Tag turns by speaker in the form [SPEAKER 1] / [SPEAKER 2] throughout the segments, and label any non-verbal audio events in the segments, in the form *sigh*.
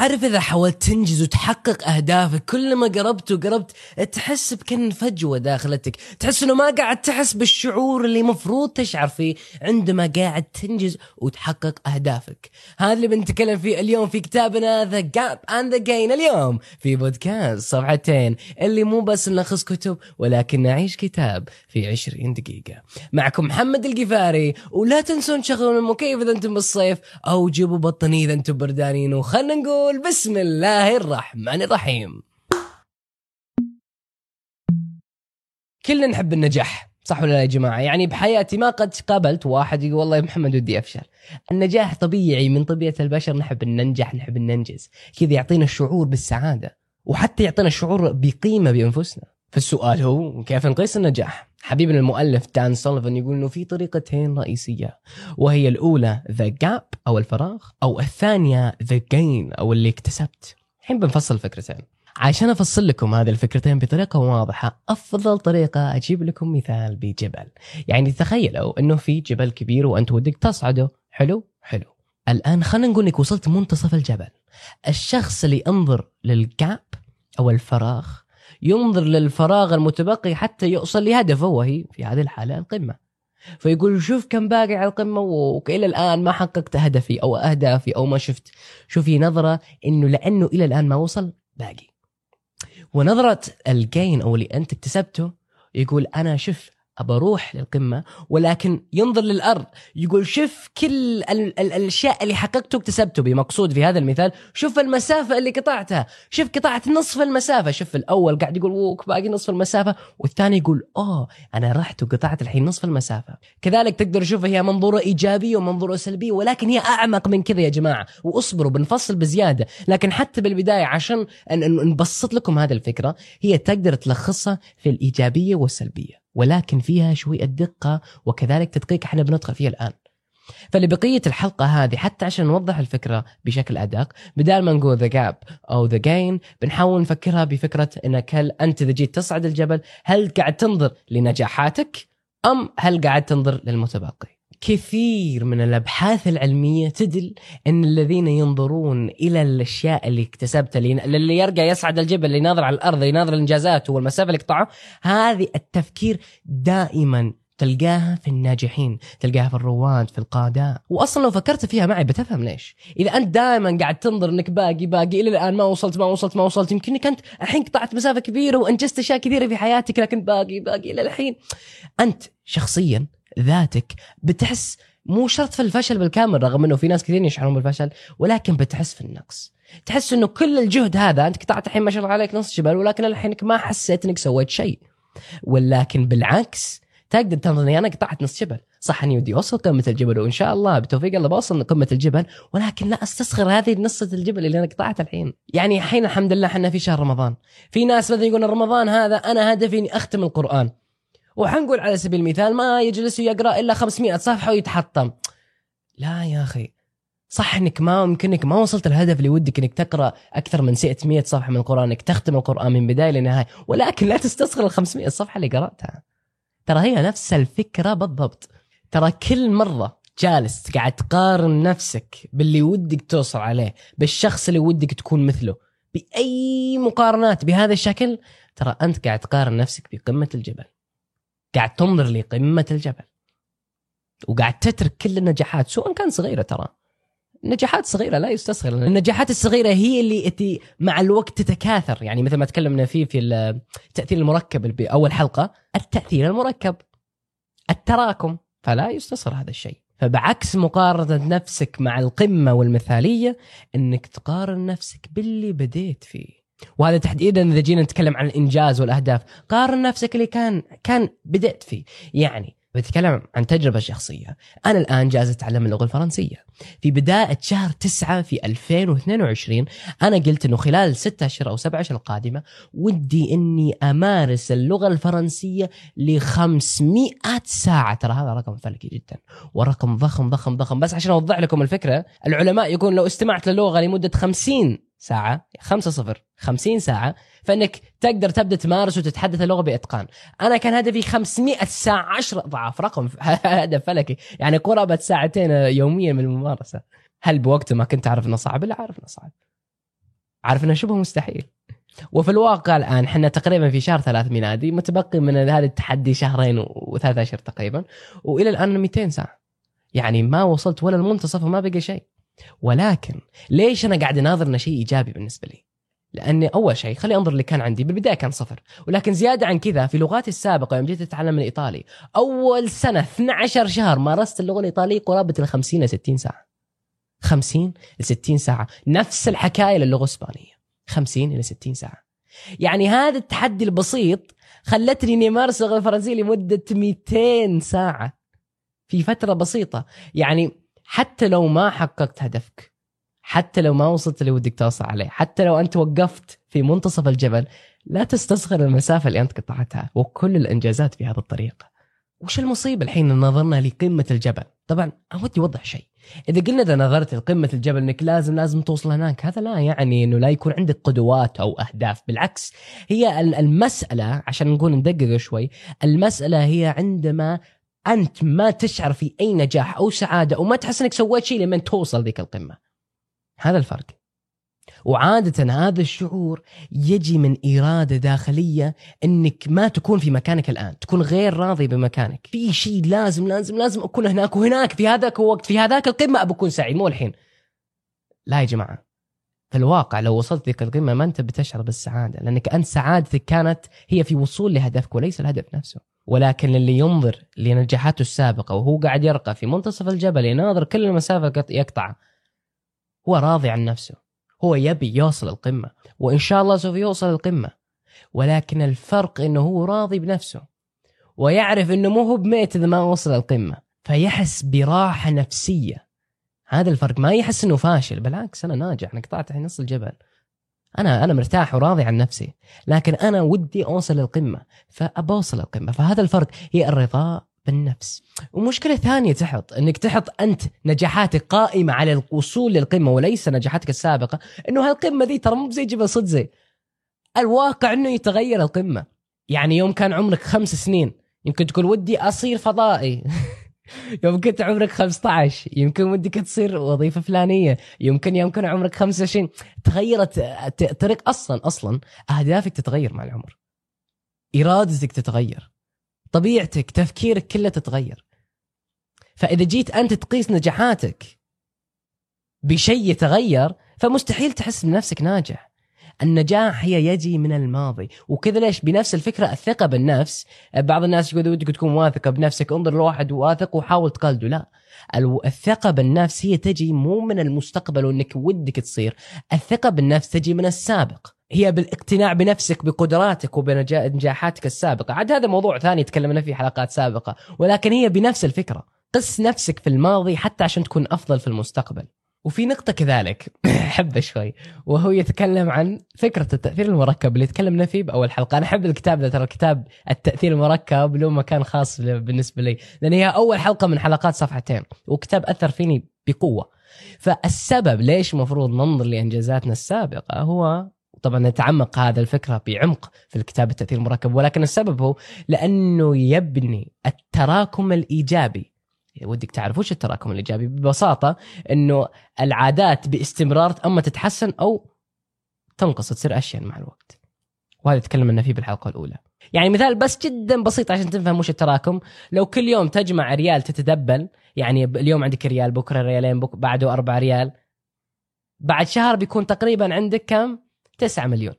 [SPEAKER 1] تعرف إذا حاولت تنجز وتحقق أهدافك كل ما قربت وقربت تحس بكن فجوه داخلتك. تحس إنه ما قاعد تحس بالشعور اللي مفروض تشعر فيه عندما قاعد تنجز وتحقق أهدافك. هذا اللي بنتكلم فيه اليوم في كتابنا The Gap and The Gain اليوم في بودكاست صفحتين اللي مو بس نلخص كتب ولكن نعيش كتاب في 20 دقيقة. معكم محمد القفاري ولا تنسون تشغلون المكيف إذا أنتم بالصيف أو جيبوا بطانية إذا أنتم بردانين. وخلنا نقول بسم الله الرحمن الرحيم. كلنا نحب النجاح صح ولا لا يا جماعة؟ يعني بحياتي ما قد قابلت واحد يقول والله يا محمد ودي أفشل. النجاح طبيعي من طبيعة البشر نحب أن ننجح نحب أن ننجز كذا يعطينا الشعور بالسعادة وحتى يعطينا الشعور بقيمة بأنفسنا. فالسؤال هو كيف نقيس النجاح؟ حبيبنا المؤلف دان سوليفان يقول إنه في طريقتين رئيسية وهي الأولى the gap أو الفراغ أو الثانية the gain أو اللي اكتسبت. الحين بنفصل الفكرتين عشان أفصل لكم هذه الفكرتين بطريقة واضحة أفضل طريقة أجيب لكم مثال بجبل. يعني تخيلوا إنه في جبل كبير وأنت ودك تصعده. حلو؟ حلو. الآن خلينا نقول إنك وصلت منتصف الجبل. الشخص اللي انظر لل gap أو الفراغ ينظر للفراغ المتبقي حتى يوصل لهدفه وهي في هذه الحالة القمة. فيقول شوف كم باقي على القمة وإلى الآن ما حققت هدفي أو أهدافي أو ما شفت. شوفي نظرة إنه لأنه إلى الآن ما وصل باقي. ونظرة الجين أو اللي أنت اكتسبته يقول أنا شوف أبى أروح للقمة ولكن ينظر للأرض يقول شوف كل ال- ال- الأشياء اللي حققته اكتسبته بمقصود في هذا المثال شوف المسافة اللي قطعتها شوف قطعت نصف المسافة شوف الأول قاعد يقول ووك باقي نصف المسافة والثاني يقول أوه أنا رحت وقطعت الحين نصف المسافة. كذلك تقدر تشوفها هي منظوره ايجابيه ومنظوره سلبيه ولكن هي أعمق من كذا يا جماعة وأصبروا بنفصل بزيادة. لكن حتى بالبداية عشان نبسط لكم هذه الفكرة هي تقدر تلخصها في الإيجابية والسلبية. ولكن فيها شوية دقة وكذلك تدقيق إحنا بندخل فيه الآن. فلبقية الحلقة هذه حتى عشان نوضح الفكرة بشكل أدق بدال ما نقول the gap أو the gain بنحاول نفكرها بفكرة أنك هل أنت إذا جيت تصعد الجبل هل قاعد تنظر لنجاحاتك أم هل قاعد تنظر للمتبقي؟ كثير من الأبحاث العلمية تدل إن الذين ينظرون إلى الأشياء اللي اكتسبتها اللي يرقى يصعد الجبل اللي يناظر على الأرض يناظر الإنجازات والمسافة اللي قطعه هذه التفكير دائما تلقاها في الناجحين تلقاها في الرواد في القادة واصلا لو فكرت فيها معي بتفهم ليش. إذا أنت دائما قاعد تنظر إنك باقي باقي إلى الآن ما وصلت ما وصلت ما وصلت يمكن إنك أنت الحين قطعت مسافة كبيرة وأنجزت أشياء كثيرة في حياتك لكن باقي باقي إلى الحين. أنت شخصيا ذاتك بتحس مو شرط في الفشل بالكامل رغم إنه في ناس كثير يشعرون بالفشل ولكن بتحس في النقص. تحس إنه كل الجهد هذا أنت قطعت الحين ما شاء الله عليك نص جبل ولكن الحين ما حسيت إنك سويت شيء. ولكن بالعكس تقدر تنظر إني أنا قطعت نص جبل. صح إني ودي أوصل قمة الجبل وإن شاء الله بتوفيق الله بوصل قمة الجبل ولكن لا أستصغر هذه نصة الجبل اللي أنا قطعتها الحين. يعني الحين الحمد لله إحنا في شهر رمضان. في ناس مثلا يقولون رمضان هذا أنا هدفي إني أختم القرآن. وحنقول على سبيل المثال ما يجلس يقرأ إلا 500 صفحة ويتحطم. لا يا أخي. صح إنك ما يمكنك ما وصلت الهدف اللي ودك إنك تقرأ أكثر من 600 صفحة من القرآن إنك تختم القرآن من بداية لنهاية. ولكن لا تستصغر ال 500 صفحة اللي قرأتها. ترى هي نفس الفكرة بالضبط. ترى كل مرة جالس قاعد تقارن نفسك باللي ودك توصل عليه بالشخص اللي ودك تكون مثله بأي مقارنات بهذا الشكل ترى أنت قاعد تقارن نفسك بقمة الجبل. قاعد تنظر لقمه الجبل. وقاعد تترك كل النجاحات سواء كان صغيرة ترى. نجاحات صغيرة لا يستصغر النجاحات الصغيرة هي اللي أتي مع الوقت تتكاثر. يعني مثل ما تكلمنا فيه في التاثير المركب باول حلقة التأثير المركب التراكم. فلا يستصغر هذا الشيء. فبعكس مقارنة نفسك مع القمة والمثالية إنك تقارن نفسك باللي بديت فيه. وهذا تحديدا إذا جينا نتكلم عن الإنجاز والأهداف قارن نفسك اللي كان كان بدأت فيه. يعني بتكلم عن تجربة شخصية. أنا الآن جالس أتعلم اللغة الفرنسية. في بداية شهر تسعة في 2022 أنا قلت أنه خلال ستة أشهر أو سبعة أشهر القادمة ودي أني أمارس اللغة الفرنسية ل 500 ساعة. ترى هذا رقم فلكي جدا. ورقم ضخم ضخم ضخم. بس عشان أوضح لكم الفكرة العلماء يقول لو استمعت للغة لمدة 50 ساعة 5 صفر 50 ساعة فإنك تقدر تبدأ تمارس وتتحدث اللغة بإتقان. أنا كان هدفي 500 ساعة 10 أضعاف رقم *laughs* هدف فلكي يعني قرابة ساعتين يوميا من الممارسة. هل بوقته ما كنت أعرف إنه صعب؟ لا أعرف إنه صعب. عارف إنه شبه مستحيل وفي الواقع الآن إحنا تقريبا في شهر ثلاث ميلادي متبقي من هذا التحدي شهرين وثلاث اشهر تقريبا وإلى الآن 200 ساعة يعني ما وصلت ولا المنتصف وما بقى شيء ولكن ليش أنا قاعد أناظر إنه شيء إيجابي بالنسبة لي؟ لأني أول شيء خلي أنظر اللي كان عندي بالبداية كان صفر. ولكن زيادة عن كذا في لغاتي السابقة يوم جيت أتعلم الإيطالي أول سنة 12 شهر مارست اللغة الإيطالية قرابة ال 50 ل 60 ساعة. 50 ل 60 ساعة. نفس الحكاية للغة الإسبانية. 50 إلى 60 ساعة. يعني هذا التحدي البسيط خلتني إني أمارس اللغة الفرنسية لمدة 200 ساعة. في فترة بسيطة. يعني حتى لو ما حققت هدفك حتى لو ما وصلت اللي ودك توصل عليه حتى لو أنت وقفت في منتصف الجبل لا تستصغر المسافة اللي أنت قطعتها وكل الإنجازات في هذا الطريق وش المصيبة الحين إن نظرنا لقمة الجبل؟ طبعا اودي اوضح شيء. إذا قلنا إذا نظرت لقمة الجبل إنك لازم لازم توصل هناك هذا لا يعني إنه لا يكون عندك قدوات أو أهداف. بالعكس هي المسألة عشان نقول ندقق شوي المسألة هي عندما أنت ما تشعر في أي نجاح أو سعادة وما تحس إنك سويت شيء لمن توصل ذيك القمة. هذا الفرق. وعادة هذا الشعور يجي من إرادة داخلية أنك ما تكون في مكانك الآن تكون غير راضي بمكانك. في شيء لازم لازم لازم أكون هناك وهناك في هذاك الوقت في هذاك القمة أبى أكون سعيد مو الحين. لا يا جماعة. في الواقع لو وصلت ذيك القمة ما أنت بتشعر بالسعادة لأنك أنت سعادتك كانت هي في وصول لهدفك وليس الهدف نفسه. ولكن اللي ينظر لنجاحاته السابقة وهو قاعد يرقى في منتصف الجبل يناظر كل المسافة يقطعها هو راضي عن نفسه. هو يبي يوصل القمة وإن شاء الله سوف يوصل القمة. ولكن الفرق أنه هو راضي بنفسه ويعرف أنه مو هو بميت إذا ما وصل القمة فيحس براحة نفسية. هذا الفرق ما يحس أنه فاشل بالعكس أنا ناجح أنا قطعت نص الجبل. أنا أنا مرتاح وراضي عن نفسي لكن أنا ودي أوصل للقمة فأبوصل القمه فهذا الفرق هي الرضا بالنفس. ومشكلة ثانية تحط إنك تحط أنت نجاحاتك قائمة على الوصول للقمة وليس نجاحاتك السابقة إنه هالقمة ذي ترى مو زي جبل صدزي الواقع إنه يتغير القمة. يعني يوم كان عمرك خمس سنين يمكن تقول ودي أصير فضائي. *laughs* *laughs* يوم كنت عمرك 15 يمكن ودك تصير وظيفة فلانية يمكن يوم كان عمرك 25 تغيرت طريق أصلا أصلا أهدافك تتغير مع العمر. إرادتك تتغير. طبيعتك تفكيرك كله تتغير. فإذا جيت أنت تقيس نجاحاتك بشيء يتغير فمستحيل تحس بنفسك ناجح. النجاح هي يجي من الماضي. وكذا ليش بنفس الفكرة الثقة بالنفس. بعض الناس يقول ودك تكون واثقة بنفسك انظر لواحد واثق وحاول تقلده. لا. الثقة بالنفس هي تجي مو من المستقبل وإنك ودك تصير. الثقة بالنفس تجي من السابق. هي بالاقتناع بنفسك بقدراتك وبنجاحاتك السابقة. عاد هذا موضوع ثاني تكلمنا فيه حلقات سابقة. ولكن هي بنفس الفكرة. قس نفسك في الماضي حتى عشان تكون أفضل في المستقبل. وفي نقطة كذلك *clears throat* أحبه شوي. وهو يتكلم عن فكرة التأثير المركب اللي تكلمنا فيه بأول حلقة. أنا أحب الكتاب ده ترى الكتاب التأثير المركب له مكان خاص بالنسبة لي. لأن هي أول حلقة من حلقات صفحتين وكتاب أثر فيني بقوة. فالسبب ليش المفروض ننظر لإنجازاتنا السابقة هو طبعا نتعمق هذا الفكرة بعمق في الكتاب التأثير المركب ولكن السبب هو لأنه يبني التراكم الإيجابي ودك تعرف وش التراكم الإيجابي؟ ببساطة إنه العادات باستمرار أما تتحسن أو تنقص تصير أشياء مع الوقت. وهذا تكلمنا فيه بالحلقة الأولى. يعني مثال بس جدا بسيط عشان تفهم وش التراكم. لو كل يوم تجمع ريال تتدبل يعني اليوم عندك ريال بكرة ريالين بك بعده أربعة ريال بعد شهر بيكون تقريبا عندك كم؟ 9 مليون.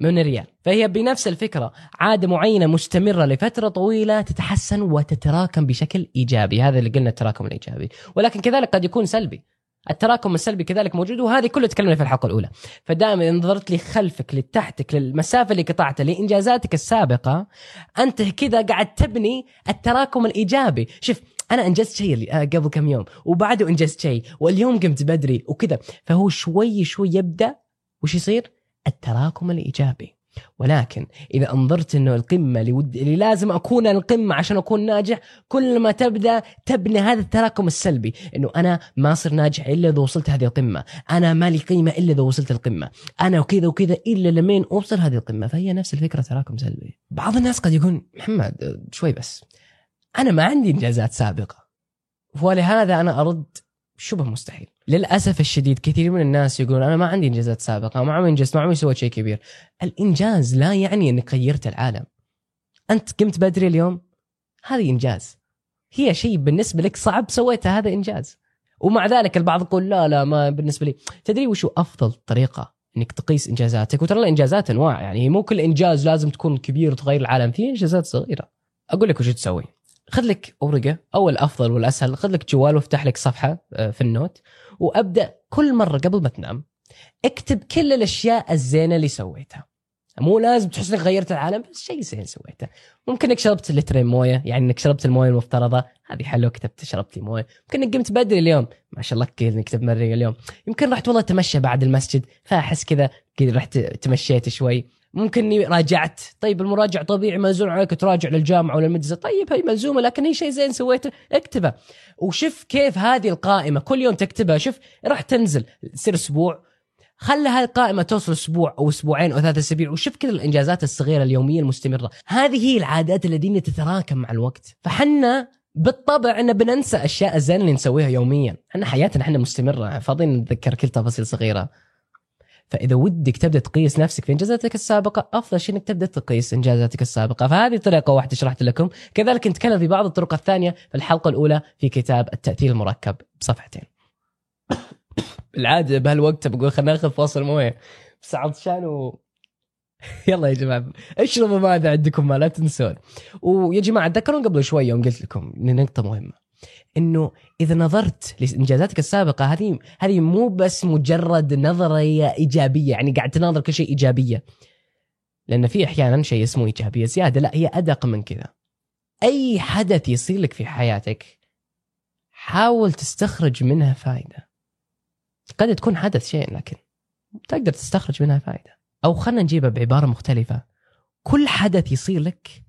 [SPEAKER 1] من ريال. فهي بنفس الفكرة. عادة معينة مستمرة لفترة طويلة تتحسن وتتراكم بشكل إيجابي. هذا اللي قلنا التراكم الإيجابي. ولكن كذلك قد يكون سلبي. التراكم السلبي كذلك موجود وهذه كله تكلمنا في الحلقة الأولى. فدائما إن نظرت لخلفك لتحتك للمسافة اللي قطعتها لإنجازاتك السابقة أنت كذا قاعد تبني التراكم الإيجابي. شوف أنا إنجزت شيء آه، قبل كم يوم وبعده إنجزت شيء واليوم قمت بدري وكذا. فهو شوي شوي يبدأ وش يصير؟ التراكم الإيجابي. ولكن إذا أنظرت إنه القمة اللي, ود... اللي لازم أكون القمة عشان أكون ناجح كل ما تبدأ تبني هذا التراكم السلبي. إنه أنا ما اصير ناجح إلا إذا وصلت هذه القمة، أنا ما لي قيمة إلا إذا وصلت القمة، أنا وكذا وكذا إلا لمين أوصل هذه القمة، فهي نفس الفكرة تراكم سلبي. بعض الناس قد يقول محمد شوي بس. أنا ما عندي إنجازات سابقة. ولهذا أنا أرد شبه مستحيل. للأسف الشديد كثير من الناس يقولون أنا ما عندي إنجازات سابقة ما عمري انجزت ما عمري سويت شيء كبير. الإنجاز لا يعني إنك غيرت العالم. أنت قمت بدري اليوم؟ هذه إنجاز. هي شيء بالنسبة لك صعب سويته هذا إنجاز. ومع ذلك البعض يقول لا لا ما بالنسبة لي. تدري وشو أفضل طريقة إنك تقيس إنجازاتك؟ وترى الإنجازات أنواع يعني مو كل إنجاز لازم تكون كبير وتغير العالم. في إنجازات صغيرة. أقول لك وش تسوي. خذ لك ورقه أو الأفضل والأسهل خذ لك جوال وافتح لك صفحة آه، في النوت. وأبدأ كل مرة قبل ما تنام أكتب كل الأشياء الزينة اللي سويتها. مو لازم تحس إنك غيرت العالم بس شيء زين سويته. ممكن إنك شربت لترين موية يعني إنك شربت الموية المفترضة. هذه حلو كتبت شربت لي موية. ممكن إنك قمت بدري اليوم. ما شاء الله كذا انك تتمرن اليوم. يمكن رحت والله تمشى بعد المسجد فأحس كذا كذا رحت تمشيت شوي. ممكن إني راجعت. طيب المراجع طبيعي ملزوم عليك تراجع للجامعة ولا المدرسة طيب هي ملزومة لكن هي شيء زين سويته اكتبه. وشوف كيف هذه القائمة كل يوم تكتبها. شوف راح تنزل تصير أسبوع. خلى هذه القائمة توصل أسبوع أو أسبوعين أو ثلاثة أسابيع. وشوف كذا الإنجازات الصغيرة اليومية المستمرة. هذه هي العادات التي تتراكم مع الوقت. فحنا بالطبع ان بننسى أشياء الزينه اللي نسويها يوميا. إحنا حياتنا إحنا مستمرة. فاضيين نتذكر كل تفاصيل صغيرة. فإذا ودك تبدأ تقيس نفسك في إنجازاتك السابقة أفضل شيء إنك تبدأ تقيس إنجازاتك السابقة. فهذه طريقه واحدة شرحت لكم. كذلك نتكلم في بعض الطرق الثانية في الحلقة الأولى في كتاب التأثير المركب بصفحتين. بالعاده بهالوقت بقول خلينا ناخذ فاصل مويه بس عطشان و *laughs* يلا يا جماعة اشربوا ماء اذا عندكم ما لا تنسون. ويا جماعة تذكرون قبل شوي يوم قلت لكم نقطة مهمة. إنه إذا نظرت لإنجازاتك السابقة هذه هذه مو بس مجرد نظريه إيجابية يعني قاعد تناظر كل شيء إيجابية. لأن في أحيانا شيء اسمه إيجابية زيادة لا هي أدق من كذا. أي حدث يصير لك في حياتك حاول تستخرج منها فائده قد تكون حدث شيء لكن تقدر تستخرج منها فائده أو خلينا نجيبها بعبارة مختلفة. كل حدث يصير لك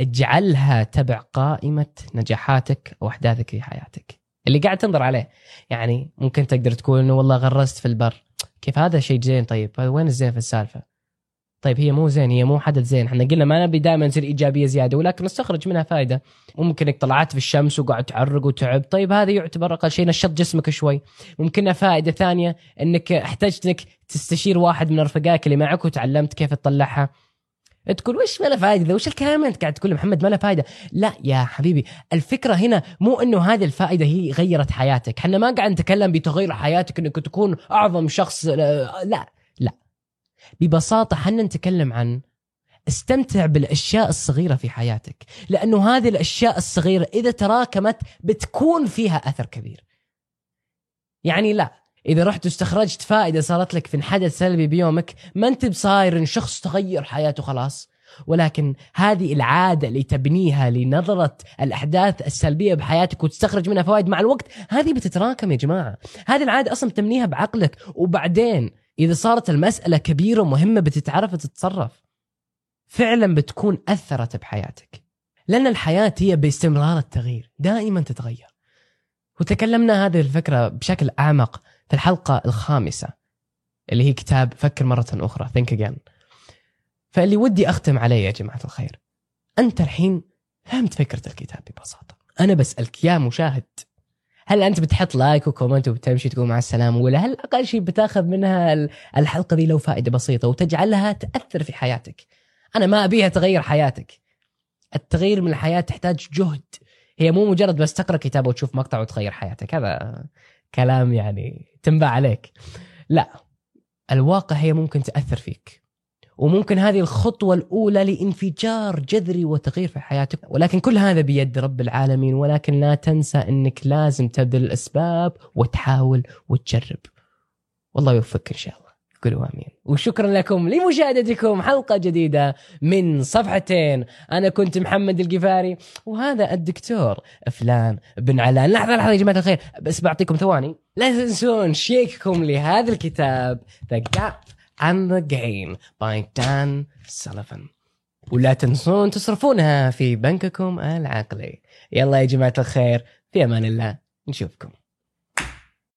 [SPEAKER 1] اجعلها تبع قائمة نجاحاتك أو أحداثك في حياتك. اللي قاعد تنظر عليه يعني ممكن تقدر تقول إنه والله غرست في البر. كيف هذا شيء زين؟ طيب وين الزين في السالفة؟ طيب هي مو زين هي مو حدث زين. إحنا قلنا ما نبي دائما تصير إيجابية زيادة ولكن نستخرج منها فائده ممكن انك طلعت في الشمس وقعدت تعرق وتعب. طيب هذا يعتبر أقل شيء نشط جسمك شوي. ممكن فائدة ثانية إنك احتجت إنك تستشير واحد من رفقائك اللي معك وتعلمت كيف تطلعها. تقول وش ما له فائده وش الكلام انت قاعد تقول محمد ما له فائده لا يا حبيبي الفكرة هنا مو إنه هذه الفائدة هي غيرت حياتك. إحنا ما قاعد نتكلم بتغيير حياتك إنك تكون أعظم شخص لا لا ببساطة إحنا نتكلم عن استمتع بالأشياء الصغيرة في حياتك لأنه هذه الأشياء الصغيرة إذا تراكمت بتكون فيها أثر كبير. يعني لا إذا رحت واستخرجت فائدة صارت لك في حدث سلبي بيومك ما أنت بصاير شخص تغير حياته خلاص. ولكن هذه العادة اللي تبنيها لنظرة الأحداث السلبية بحياتك وتستخرج منها فوائد مع الوقت هذه بتتراكم يا جماعة. هذه العادة أصلا تبنيها بعقلك. وبعدين إذا صارت المسألة كبيرة ومهمة بتتعرف تتصرف فعلا بتكون أثرت بحياتك. لأن الحياة هي باستمرار التغيير. دائما تتغير. وتكلمنا هذه الفكرة بشكل أعمق في الحلقة الخامسة اللي هي كتاب فكر مرة أخرى Think Again. فاللي ودي أختم عليه يا جماعة الخير أنت الحين فهمت فكرة الكتاب ببساطة. أنا بسألك يا مشاهد هل أنت بتحط like و comment وبتمشي تقول مع السلامة ولا هل أقل شيء بتاخذ منها الحلقة دي لو فائدة بسيطة وتجعلها تأثر في حياتك؟ أنا ما أبيها تغير حياتك. التغيير من الحياة تحتاج جهد. هي مو مجرد بس تقرأ كتاب وتشوف مقطع وتغير حياتك هذا كلام يعني تنباع عليك. لا الواقع هي ممكن تأثر فيك وممكن هذه الخطوة الأولى لانفجار جذري وتغيير في حياتك. ولكن كل هذا بيد رب العالمين ولكن لا تنسى أنك لازم تبذل الأسباب وتحاول وتجرب. والله يوفقك إن شاء الله. قولوا آمين. وشكرا لكم لمشاهدتكم حلقة جديدة من صفحتين. أنا كنت محمد القفاري وهذا الدكتور فلان بن علان. لحظة لحظة يا جماعة الخير. بس بعطيكم ثواني. لا تنسون شيككم لهذا الكتاب. The Gap and the Gain by Dan Sullivan. ولا تنسون تصرفونها في بنككم العقلي. يلا يا جماعة الخير في أمان الله. نشوفكم.